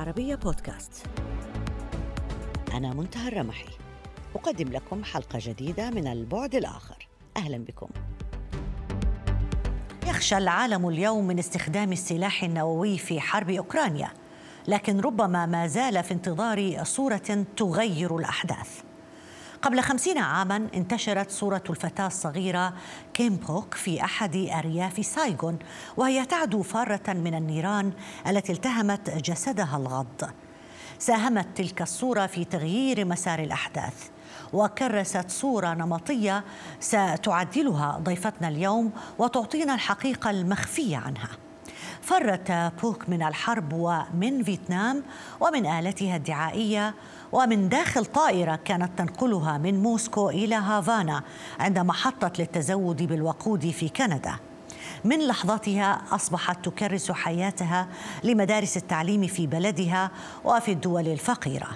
العربية بودكاست. أنا منتهى الرمحي. أقدم لكم حلقة جديدة من البعد الآخر. أهلا بكم. يخشى العالم اليوم من استخدام السلاح النووي في حرب أوكرانيا لكن ربما ما زال في انتظار صورة تغير الأحداث. قبل خمسين عاما انتشرت صورة الفتاة الصغيرة كيم فوك في أحد أرياف سايغون وهي تعدو فارة من النيران التي التهمت جسدها الغض. ساهمت تلك الصورة في تغيير مسار الأحداث وكرست صورة نمطية ستعدلها ضيفتنا اليوم وتعطينا الحقيقة المخفية عنها. فرت بوك من الحرب ومن فيتنام ومن آلتها الدعائية ومن داخل طائرة كانت تنقلها من موسكو إلى هافانا عندما حطت للتزود بالوقود في كندا. من لحظتها أصبحت تكرس حياتها لمدارس التعليم في بلدها وفي الدول الفقيرة.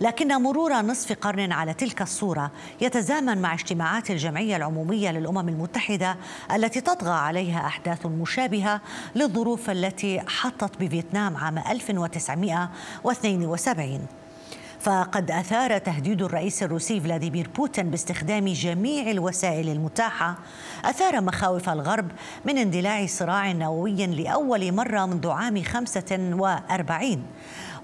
لكن مرور نصف قرن على تلك الصورة يتزامن مع اجتماعات الجمعية العمومية للأمم المتحدة التي تطغى عليها أحداث مشابهة للظروف التي حطت بفيتنام عام 1972 فقد أثار تهديد الرئيس الروسي فلاديمير بوتين باستخدام جميع الوسائل المتاحة. أثار مخاوف الغرب من اندلاع صراع نووي لأول مرة منذ عام 45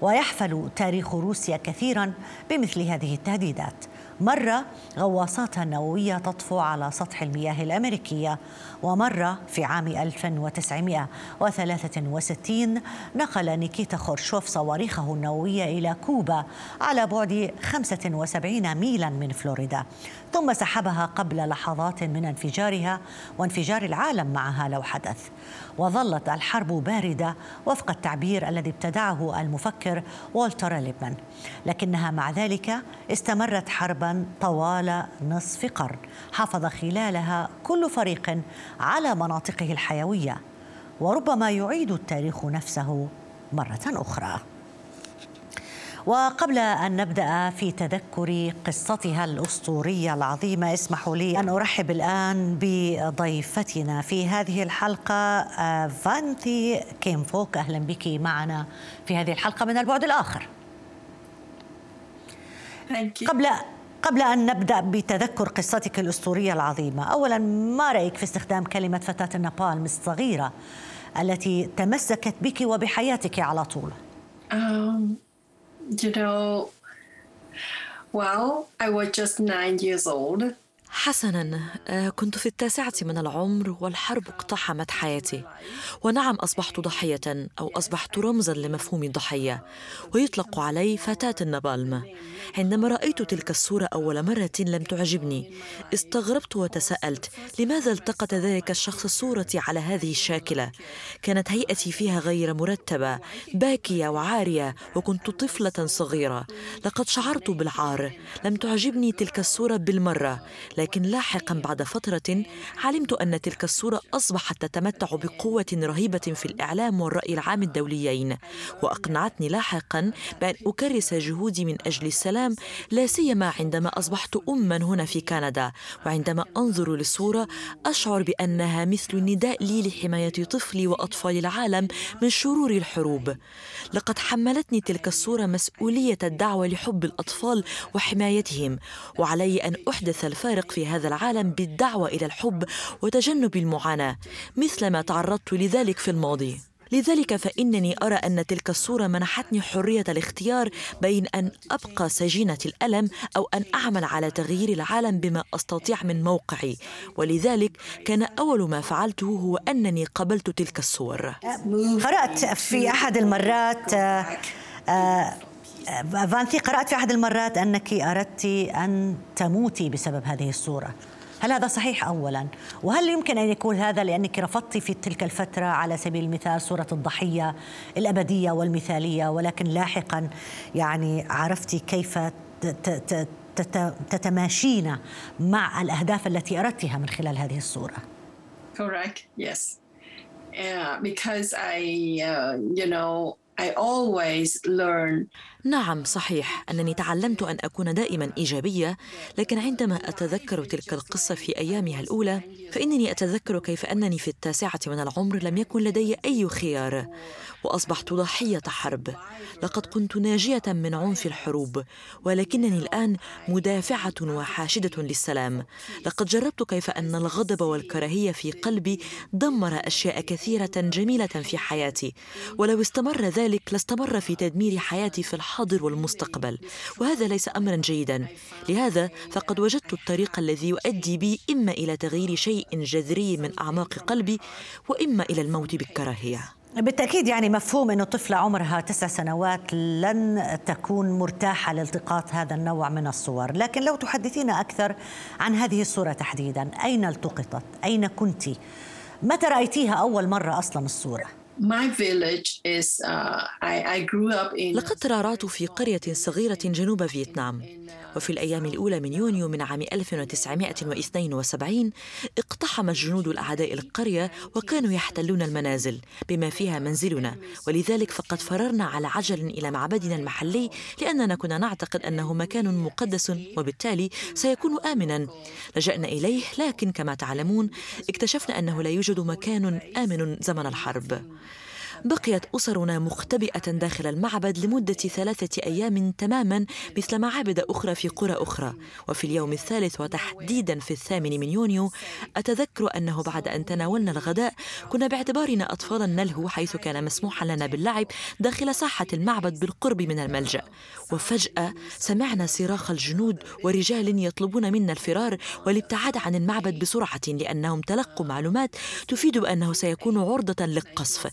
ويحفل تاريخ روسيا كثيرا بمثل هذه التهديدات. مرة غواصاتها النووية تطفو على سطح المياه الأمريكية ومرة في عام 1963 نقل نيكيتا خورشوف صواريخه النووية إلى كوبا على بعد 75 ميلا من فلوريدا. ثم سحبها قبل لحظات من انفجارها وانفجار العالم معها لو حدث. وظلت الحرب باردة وفق التعبير الذي ابتدعه المفكر والتر ليبمان. لكنها مع ذلك استمرت طوال نصف قرن حافظ خلالها كل فريق على مناطقه الحيوية وربما يعيد التاريخ نفسه مرة أخرى. وقبل أن نبدأ في تذكر قصتها الأسطورية العظيمة اسمحوا لي أن أرحب الآن بضيفتنا في هذه الحلقة آه، فانتي كيمفوك. أهلا بك معنا في هذه الحلقة من البعد الآخر. قبل قبل أن نبدأ بتذكر قصتك الأسطورية العظيمة أولا ما رأيك في استخدام كلمة فتاة النابالم الصغيرة التي تمسكت بك وبحياتك على طول؟ Um, you know well I was just nine years old. حسنا آه، كنت في التاسعة من العمر والحرب اقتحمت حياتي. ونعم أصبحت ضحية أو أصبحت رمزا لمفهوم الضحية. ويطلق علي فتاة النبالم. عندما رأيت تلك الصورة أول مرة لم تعجبني. استغربت وتساءلت لماذا التقط ذلك الشخص صورتي على هذه الشاكلة؟ كانت هيئتي فيها غير مرتبة باكية وعارية وكنت طفلة صغيرة. لقد شعرت بالعار. لم تعجبني تلك الصورة بالمرة. لكن لاحقا بعد فترة علمت أن تلك الصورة أصبحت تتمتع بقوة رهيبة في الإعلام والرأي العام الدوليين وأقنعتني لاحقا بأن أكرس جهودي من أجل السلام لا سيما عندما أصبحت أما هنا في كندا وعندما أنظر للصورة أشعر بأنها مثل النداء لي لحماية طفلي وأطفال العالم من شرور الحروب. لقد حملتني تلك الصورة مسؤولية الدعوة لحب الأطفال وحمايتهم وعلي أن أحدث الفارق في هذا العالم بالدعوة إلى الحب وتجنب المعاناة مثلما تعرضت لذلك في الماضي. لذلك فإنني أرى أن تلك الصورة منحتني حرية الاختيار بين أن أبقى سجينة الألم أو أن أعمل على تغيير العالم بما أستطيع من موقعي. ولذلك كان أول ما فعلته هو أنني قبلت تلك الصور. قرأت في أحد المرات آه، آه، فانتي قرأت في أحد المرات أنك أردت أن تموتي بسبب هذه الصورة هل هذا صحيح أولا؟ وهل يمكن أن يكون هذا لأنك رفضت في تلك الفترة على سبيل المثال صورة الضحية الأبدية والمثالية ولكن لاحقا يعني عرفتي كيف تتماشين مع الأهداف التي أردتها من خلال هذه الصورة Correct, yes. Yeah, because I, uh, you know, I always learn نعم صحيح. أنني تعلمت أن أكون دائما إيجابية لكن عندما أتذكر تلك القصة في أيامها الأولى فإنني أتذكر كيف أنني في التاسعة من العمر لم يكن لدي أي خيار وأصبحت ضحية حرب. لقد كنت ناجية من عنف الحروب ولكنني الآن مدافعة وحاشدة للسلام. لقد جربت كيف أن الغضب والكراهية في قلبي دمر أشياء كثيرة جميلة في حياتي ولو استمر ذلك لاستمر في تدمير حياتي في الحاضر والمستقبل وهذا ليس امرا جيدا لهذا فقد وجدت الطريق الذي يؤدي بي إما إلى تغيير شيء جذري من أعماق قلبي وإما إلى الموت بالكراهية بالتأكيد يعني مفهوم أنه طفلة عمرها تسع سنوات لن تكون مرتاحة لالتقاط هذا النوع من الصور لكن لو تحدثينا أكثر عن هذه الصورة تحديدا أين التقطت؟ أين كنت؟ متى رأيتيها أول مرة أصلا الصورة؟ Uh. لقد ترعرعت في قرية صغيرة جنوب فيتنام. وفي الأيام الأولى من يونيو من عام 1972 اقتحم الجنود الأعداء القرية وكانوا يحتلون المنازل بما فيها منزلنا. ولذلك فقد فررنا على عجل إلى معبدنا المحلي لأننا كنا نعتقد أنه مكان مقدس وبالتالي سيكون آمنا. لجأنا إليه لكن كما تعلمون اكتشفنا أنه لا يوجد مكان آمن زمن الحرب. بقيت أسرنا مختبئة داخل المعبد لمدة ثلاثة أيام تماما مثل معابد أخرى في قرى أخرى. وفي اليوم الثالث وتحديدا في الثامن من يونيو أتذكر أنه بعد أن تناولنا الغداء كنا باعتبارنا أطفالا نلهو حيث كان مسموحا لنا باللعب داخل ساحة المعبد بالقرب من الملجأ. وفجأة سمعنا صراخ الجنود ورجال يطلبون منا الفرار والابتعاد عن المعبد بسرعة لأنهم تلقوا معلومات تفيد بأنه سيكون عرضة للقصف.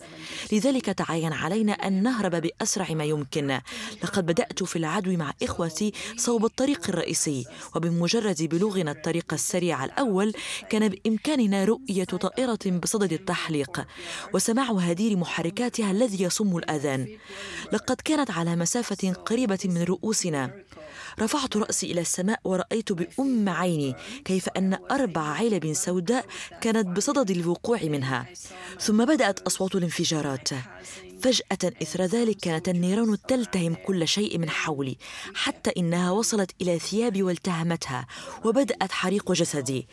لذلك تعين علينا أن نهرب بأسرع ما يمكن. لقد بدأت في العدو مع إخوتي صوب الطريق الرئيسي وبمجرد بلوغنا الطريق السريع الأول كان بإمكاننا رؤية طائرة بصدد التحليق وسماع هدير محركاتها الذي يصم الآذان. لقد كانت على مسافة قريبة من رؤوسنا. رفعت رأسي إلى السماء ورأيت بأم عيني كيف أن أربع علب سوداء كانت بصدد الوقوع منها ثم بدأت أصوات الانفجارات. فجأة إثر ذلك كانت النيران تلتهم كل شيء من حولي حتى إنها وصلت إلى ثيابي والتهمتها وبدأت حريق جسدي.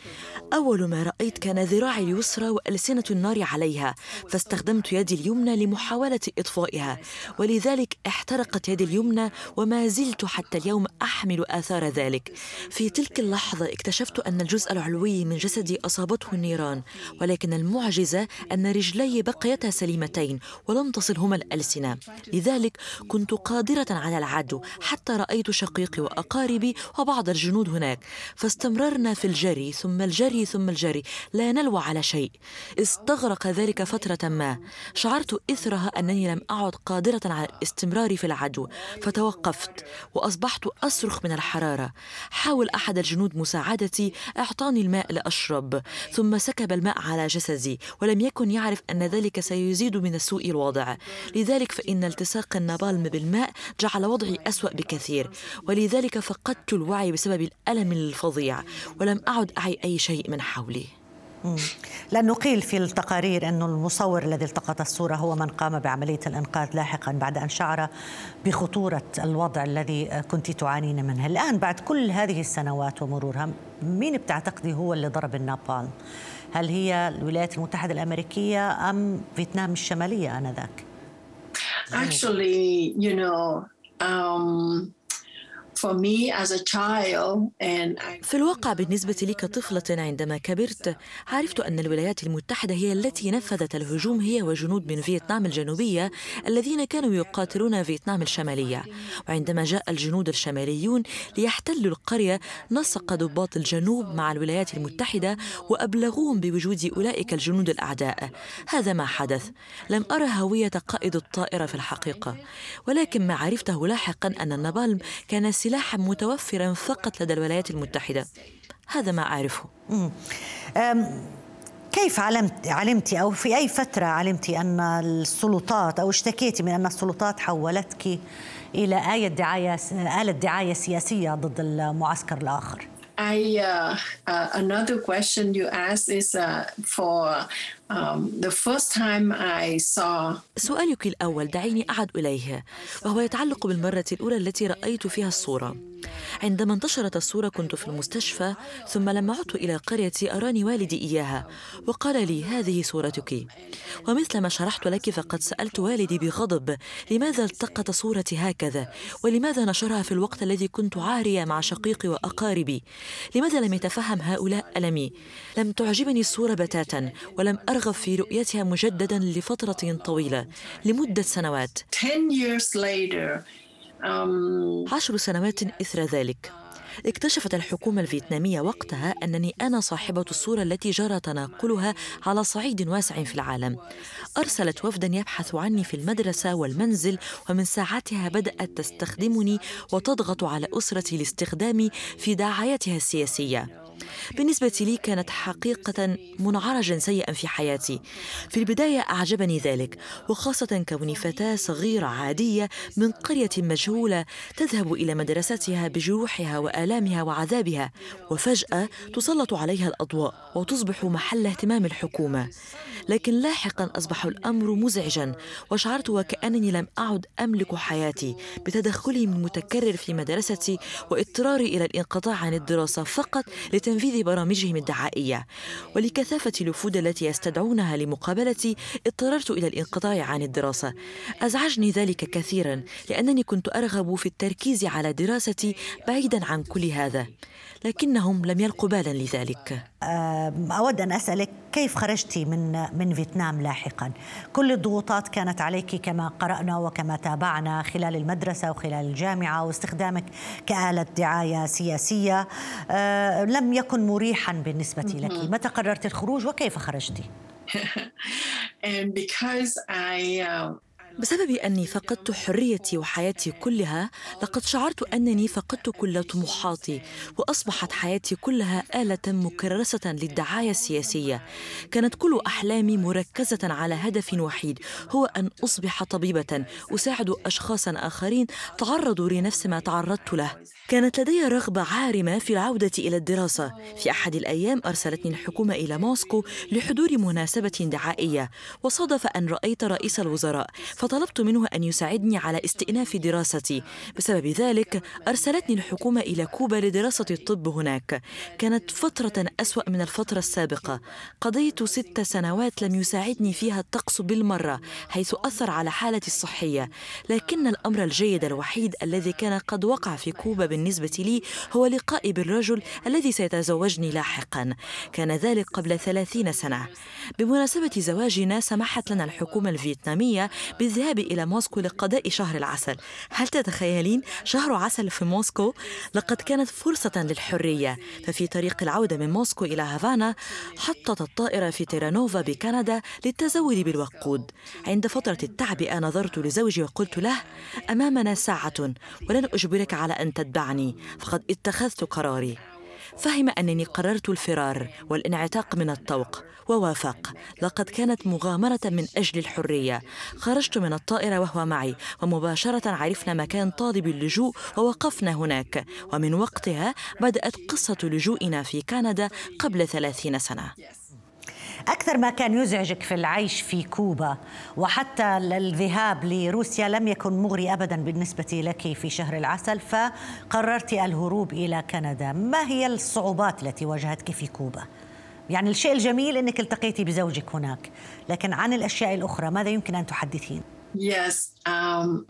أول ما رأيت كان ذراعي اليسرى وألسنة النار عليها فاستخدمت يدي اليمنى لمحاولة إطفائها. ولذلك احترقت يدي اليمنى وما زلت حتى اليوم أحمل آثار ذلك. في تلك اللحظة اكتشفت أن الجزء العلوي من جسدي أصابته النيران ولكن المعجزة أن رجلي بقيتا سليمتين ولم تصل هما الألسنة. لذلك كنت قادرة على العدو حتى رأيت شقيقي وأقاربي وبعض الجنود هناك. فاستمررنا في الجري ثم الجري ثم الجري لا نلوى على شيء. استغرق ذلك فترة ما. شعرت إثرها أنني لم أعد قادرة على الاستمرار في العدو فتوقفت وأصبحت أصرخ من الحرارة. حاول أحد الجنود مساعدتي إعطاني الماء لأشرب ثم سكب الماء على جسدي ولم يكن يعرف أن ذلك سيزيد من سوء الوضع. لذلك فإن التصاق النابالم بالماء جعل وضعي أسوأ بكثير ولذلك فقدت الوعي بسبب الألم الفظيع ولم أعد أعي أي شيء من حولي. لأنه قيل في التقارير أن المصور الذي التقط الصورة هو من قام بعملية الإنقاذ لاحقا بعد أن شعر بخطورة الوضع الذي كنت تعانين منه. الآن بعد كل هذه السنوات ومرورها مين بتعتقدي هو اللي ضرب النابالم هل هي الولايات المتحدة الأمريكية أم فيتنام الشمالية آنذاك؟ Actually, you know, um, في الواقع بالنسبة لي كطفلة عندما كبرت عرفت أن الولايات المتحدة هي التي نفذت الهجوم هي وجنود من فيتنام الجنوبية الذين كانوا يقاتلون فيتنام الشمالية. وعندما جاء الجنود الشماليون ليحتلوا القرية نسق ضباط الجنوب مع الولايات المتحدة وأبلغوهم بوجود أولئك الجنود الأعداء. هذا ما حدث. لم أرى هوية قائد الطائرة في الحقيقة. ولكن ما عرفته لاحقا أن النابالم كان سلاحا متوفرا فقط لدى الولايات المتحدة. هذا ما أعرفه. كيف علمت علمت أو في أي فترة علمت أن السلطات أو اشتكيتي من أن السلطات حولتك إلى آية دعاية آلة دعاية سياسية ضد المعسكر الآخر؟ I uh, uh, another question you asked is uh, for Um, سؤالك الأول دعيني أعد إليه وهو يتعلق بالمرة الأولى التي رأيت فيها الصورة. عندما انتشرت الصورة كنت في المستشفى ثم لما عدت إلى قريتي أراني والدي إياها وقال لي هذه صورتك. ومثل ما شرحت لك فقد سألت والدي بغضب لماذا التقط صورتي هكذا؟ ولماذا نشرها في الوقت الذي كنت عارية مع شقيقي وأقاربي؟ لماذا لم يتفهم هؤلاء ألمي؟ لم تعجبني الصورة بتاتا ولم أرغب في رؤيتها مجددا لفترة طويلة لمدة سنوات. 10 years later um, عشر سنوات إثر ذلك. اكتشفت الحكومة الفيتنامية وقتها أنني أنا صاحبة الصورة التي جرى تناقلها على صعيد واسع في العالم. أرسلت وفدا يبحث عني في المدرسة والمنزل ومن ساعتها بدأت تستخدمني وتضغط على أسرتي لاستخدامي في دعايتها السياسية. بالنسبة لي كانت حقيقة منعرجا سيئا في حياتي. في البداية أعجبني ذلك وخاصة كوني فتاة صغيرة عادية من قرية مجهولة تذهب إلى مدرستها بجروحها وآلامها وعذابها وفجأة تسلط عليها الأضواء وتصبح محل اهتمام الحكومة. لكن لاحقا أصبح الأمر مزعجا وشعرت وكأنني لم أعد أملك حياتي بتدخلهم المتكرر في مدرستي وإضطراري إلى الانقطاع عن الدراسة فقط لتنفيذ برامجهم الدعائية. ولكثافة الوفود التي يستدعونها لمقابلتي اضطررت إلى الانقطاع عن الدراسة. أزعجني ذلك كثيرا لأنني كنت أرغب في التركيز على دراستي بعيدا عن كل هذا. لكنهم لم يلقوا بالا لذلك. أود أن أسألك كيف خرجت من من فيتنام لاحقا؟ كل الضغوطات كانت عليك كما قرأنا وكما تابعنا خلال المدرسة وخلال الجامعة واستخدامك كآلة دعاية سياسية آه، لم يكن مريحا بالنسبة لك، متى قررت الخروج وكيف خرجت؟ and because I uh, بسبب أني فقدت حريتي وحياتي كلها لقد شعرت أنني فقدت كل طموحاتي وأصبحت حياتي كلها آلة مكرسة للدعاية السياسية. كانت كل أحلامي مركزة على هدف وحيد هو أن أصبح طبيبة أساعد أشخاصا آخرين تعرضوا لنفس ما تعرضت له. كانت لدي رغبة عارمة في العودة إلى الدراسة. في أحد الأيام أرسلتني الحكومة إلى موسكو لحضور مناسبة دعائية وصادف أن رأيت رئيس الوزراء فطلبت منه أن يساعدني على استئناف دراستي. بسبب ذلك أرسلتني الحكومة إلى كوبا لدراسة الطب هناك. كانت فترة أسوأ من الفترة السابقة. قضيت ست سنوات لم يساعدني فيها الطقس بالمرة حيث أثر على حالتي الصحية. لكن الأمر الجيد الوحيد الذي كان قد وقع في كوبا بالنسبة لي هو لقائي بالرجل الذي سيتزوجني لاحقا. كان ذلك قبل ثلاثين سنة. بمناسبة زواجنا سمحت لنا الحكومة الفيتنامية بالذهاب إلى موسكو لقضاء شهر العسل. هل تتخيلين شهر عسل في موسكو؟ لقد كانت فرصة للحرية. ففي طريق العودة من موسكو إلى هافانا حطت الطائرة في تيرانوفا بكندا للتزود بالوقود. عند فترة التعبئة نظرت لزوجي وقلت له أمامنا ساعة ولن أجبرك على أن تتبعني. فقد اتخذت قراري. فهم أنني قررت الفرار والانعتاق من الطوق. ووافق. لقد كانت مغامرة من أجل الحرية. خرجت من الطائرة وهو معي ومباشرة عرفنا مكان طالب اللجوء ووقفنا هناك. ومن وقتها بدأت قصة لجوئنا في كندا قبل ثلاثين سنة. أكثر ما كان يزعجك في العيش في كوبا وحتى الذهاب لروسيا لم يكن مغري أبدا بالنسبة لك في شهر العسل فقررت الهروب إلى كندا ما هي الصعوبات التي واجهتك في كوبا؟ يعني الشيء الجميل أنك التقيتي بزوجك هناك لكن عن الأشياء الأخرى ماذا يمكن أن تحدثين؟ Um.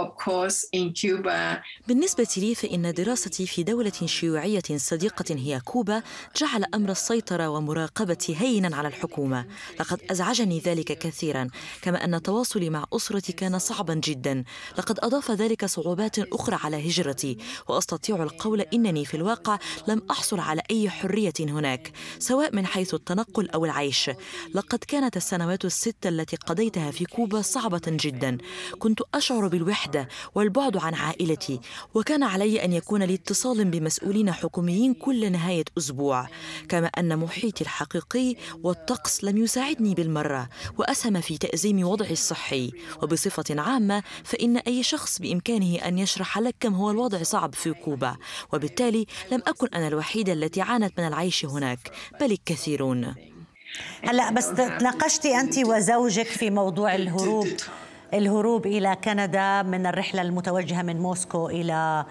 بالنسبة لي فإن دراستي في دولة شيوعية صديقة هي كوبا جعل أمر السيطرة ومراقبة هينا على الحكومة. لقد أزعجني ذلك كثيرا كما أن تواصلي مع أسرتي كان صعبا جدا. لقد أضاف ذلك صعوبات أخرى على هجرتي وأستطيع القول إنني في الواقع لم أحصل على أي حرية هناك سواء من حيث التنقل أو العيش. لقد كانت السنوات الست التي قضيتها في كوبا صعبة جدا. كنت أشعر بالوحدة والبعد عن عائلتي وكان علي أن يكون لي اتصال بمسؤولين حكوميين كل نهاية أسبوع كما أن محيطي الحقيقي والطقس لم يساعدني بالمرة وأسهم في تأزيم وضعي الصحي. وبصفة عامة فإن أي شخص بإمكانه أن يشرح لك كم هو الوضع صعب في كوبا وبالتالي لم أكن أنا الوحيدة التي عانت من العيش هناك بل الكثيرون. هلا بس تناقشتي أنت وزوجك في موضوع الهروب. الهروب إلى كندا من الرحلة المتوجهة من موسكو إلى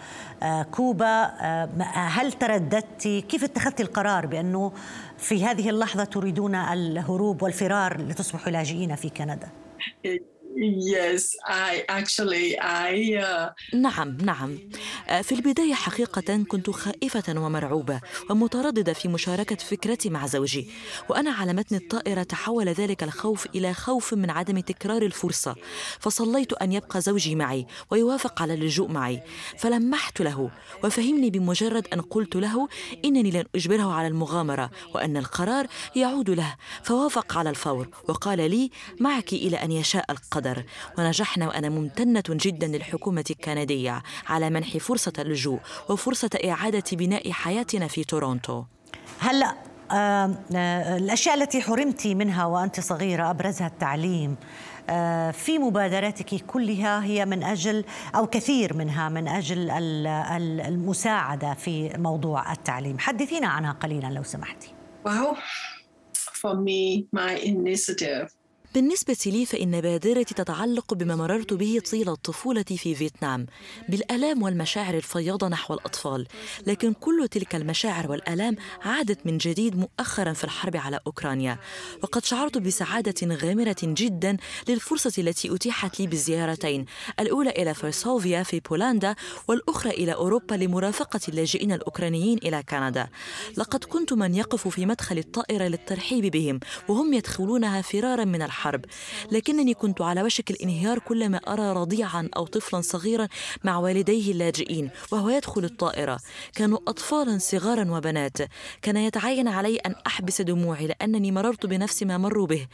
آه، كوبا. آه، هل ترددت؟ كيف اتخذت القرار بأنه في هذه اللحظة تريدون الهروب والفرار لتصبحوا لاجئين في كندا؟ Yes, I actually I uh... نعم نعم. آه، في البداية حقيقة كنت خائفة ومرعوبة ومترددة في مشاركة فكرتي مع زوجي وأنا على متن الطائرة تحول ذلك الخوف إلى خوف من عدم تكرار الفرصة فصليت أن يبقى زوجي معي ويوافق على اللجوء معي فلمحت له وفهمني بمجرد أن قلت له إنني لن أجبره على المغامرة وأن القرار يعود له فوافق على الفور وقال لي معك إلى أن يشاء القدر. القدر ونجحنا وأنا ممتنة جدا للحكومة الكندية على منح فرصة اللجوء وفرصة إعادة بناء حياتنا في تورونتو. هلأ آه الأشياء التي حرمت منها وأنت صغيرة أبرزها التعليم آه في مبادراتك كلها هي من أجل أو كثير منها من أجل المساعدة في موضوع التعليم. حدثينا عنها قليلا لو سمحتي. Well, for me, my initiative بالنسبة لي فإن بادرتي تتعلق بما مررت به طيلة طفولتي في فيتنام بالآلام والمشاعر الفياضة نحو الأطفال. لكن كل تلك المشاعر والآلام عادت من جديد مؤخرا في الحرب على أوكرانيا. وقد شعرت بسعادة غامرة جدا للفرصة التي أتيحت لي بالزيارتين الأولى إلى فرسوفيا في بولندا والأخرى إلى أوروبا لمرافقة اللاجئين الأوكرانيين إلى كندا. لقد كنت من يقف في مدخل الطائرة للترحيب بهم وهم يدخلونها فرارا من الحرب الحرب لكنني كنت على وشك الانهيار كلما أرى رضيعا أو طفلا صغيرا مع والديه اللاجئين وهو يدخل الطائرة. كانوا أطفالا صغارا وبنات. كان يتعين علي أن أحبس دموعي لأنني مررت بنفس ما مروا به.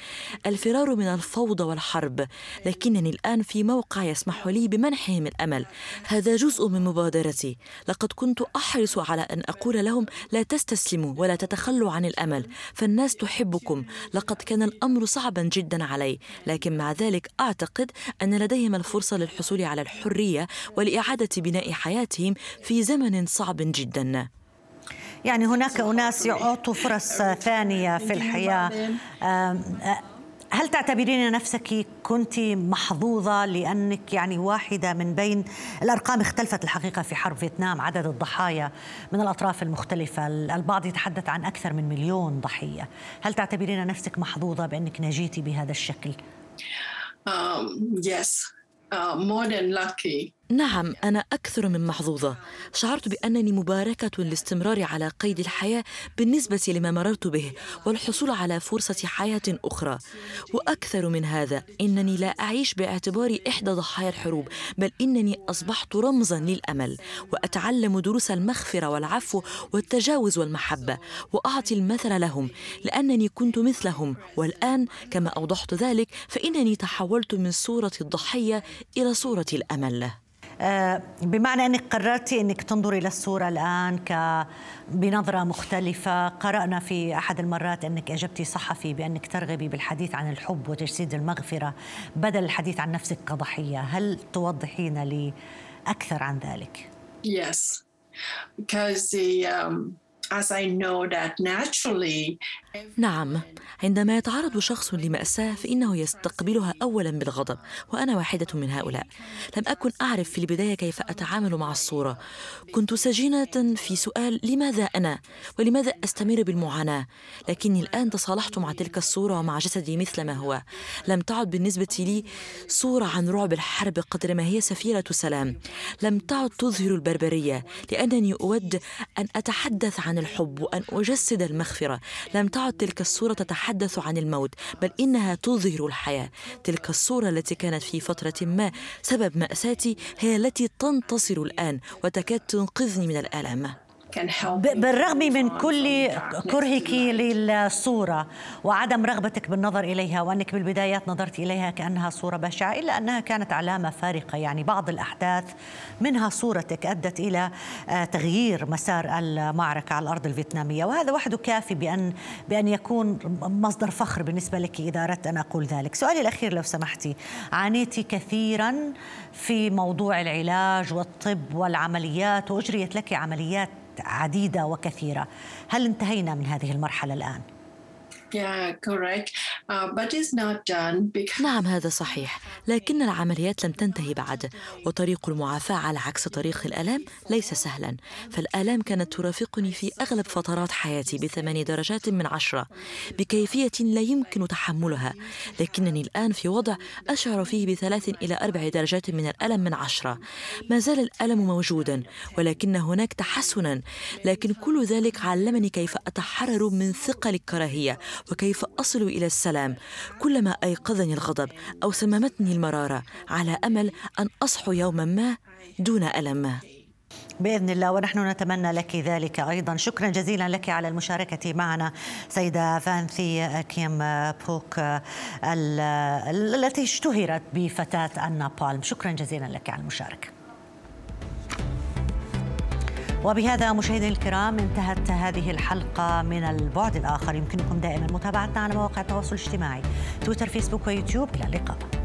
الفرار من الفوضى والحرب. لكنني الآن في موقع يسمح لي بمنحهم الأمل. هذا جزء من مبادرتي. لقد كنت أحرص على أن أقول لهم لا تستسلموا ولا تتخلوا عن الأمل. فالناس تحبكم. لقد كان الأمر صعبا جدا علي لكن مع ذلك أعتقد أن لديهم الفرصة للحصول على الحرية ولإعادة بناء حياتهم في زمن صعب جدا. يعني هناك أناس يعطوا فرص ثانية في الحياة. هل تعتبرين نفسك كنت محظوظة لأنك يعني واحدة من بين الأرقام اختلفت الحقيقة في حرب فيتنام عدد الضحايا من الأطراف المختلفة البعض يتحدث عن أكثر من مليون ضحية هل تعتبرين نفسك محظوظة بأنك نجيتي بهذا الشكل؟ um, yes. Uh, more than lucky. نعم أنا أكثر من محظوظة. شعرت بأنني مباركة الاستمرار على قيد الحياة بالنسبة لما مررت به والحصول على فرصة حياة أخرى. وأكثر من هذا إنني لا أعيش باعتباري إحدى ضحايا الحروب بل إنني أصبحت رمزا للأمل. وأتعلم دروس المغفرة والعفو والتجاوز والمحبة وأعطي المثل لهم لأنني كنت مثلهم. والآن كما أوضحت ذلك فإنني تحولت من صورة الضحية إلى صورة الأمل. بمعنى أنك قررتي أنك تنظري إلى الصورة الآن ك بنظره مختلفة. قرأنا في أحد المرات أنك أجبتي صحفي بأنك ترغبي بالحديث عن الحب وتجسيد المغفرة بدل الحديث عن نفسك كضحية. هل توضحين لي أكثر عن ذلك؟ Yes. Because the um نعم. عندما يتعرض شخص لمأساة فإنه يستقبلها أولا بالغضب وأنا واحدة من هؤلاء. لم أكن أعرف في البداية كيف أتعامل مع الصورة. كنت سجينة في سؤال لماذا أنا ولماذا أستمر بالمعاناة؟ لكني الآن تصالحت مع تلك الصورة ومع جسدي مثل ما هو. لم تعد بالنسبة لي صورة عن رعب الحرب قدر ما هي سفيرة سلام. لم تعد تظهر البربرية لأنني أود أن أتحدث عن الحب وأن أجسد المغفرة. لم تعد تلك الصورة تتحدث عن الموت بل إنها تظهر الحياة. تلك الصورة التي كانت في فترة ما سبب مأساتي هي التي تنتصر الآن وتكاد تنقذني من الآلام. بالرغم من كل كرهك للصورة وعدم رغبتك بالنظر إليها وأنك بالبدايات نظرت إليها كأنها صورة بشعة إلا أنها كانت علامة فارقة. يعني بعض الأحداث منها صورتك أدت إلى آه، تغيير مسار المعركة على الأرض الفيتنامية. وهذا وحده كافي بأن بأن يكون مصدر فخر بالنسبة لك إذا أردت أن أقول ذلك. سؤالي الأخير لو سمحتي عانيتي كثيرا في موضوع العلاج والطب والعمليات وأجريت لك عمليات عديدة وكثيرة هل انتهينا من هذه المرحلة الآن؟ Yeah, correct. Uh, نعم هذا صحيح. لكن العمليات لم تنتهي بعد وطريق المعافاة على عكس طريق الآلام ليس سهلا. فالآلام كانت ترافقني في أغلب فترات حياتي بثماني درجات من عشرة بكيفية لا يمكن تحملها. لكنني الآن في وضع أشعر فيه بثلاث إلى أربع درجات من الألم من عشرة. ما زال الألم موجودا ولكن هناك تحسنا. لكن كل ذلك علمني كيف أتحرر من ثقل الكراهية وكيف أصل إلى السلام. كلما أيقظني الغضب أو سممتني المرارة على أمل أن أصحو يوما ما دون ألم. بإذن الله ونحن نتمنى لك ذلك أيضا. شكرا جزيلا لك على المشاركة معنا سيدة فانثي كيم بوك التي اشتهرت بفتاة النابالم شكرا جزيلا لك على المشاركة. وبهذا مشاهدينا الكرام انتهت هذه الحلقة من البعد الآخر. يمكنكم دائما متابعتنا على مواقع التواصل الاجتماعي تويتر فيسبوك ويوتيوب. إلى اللقاء.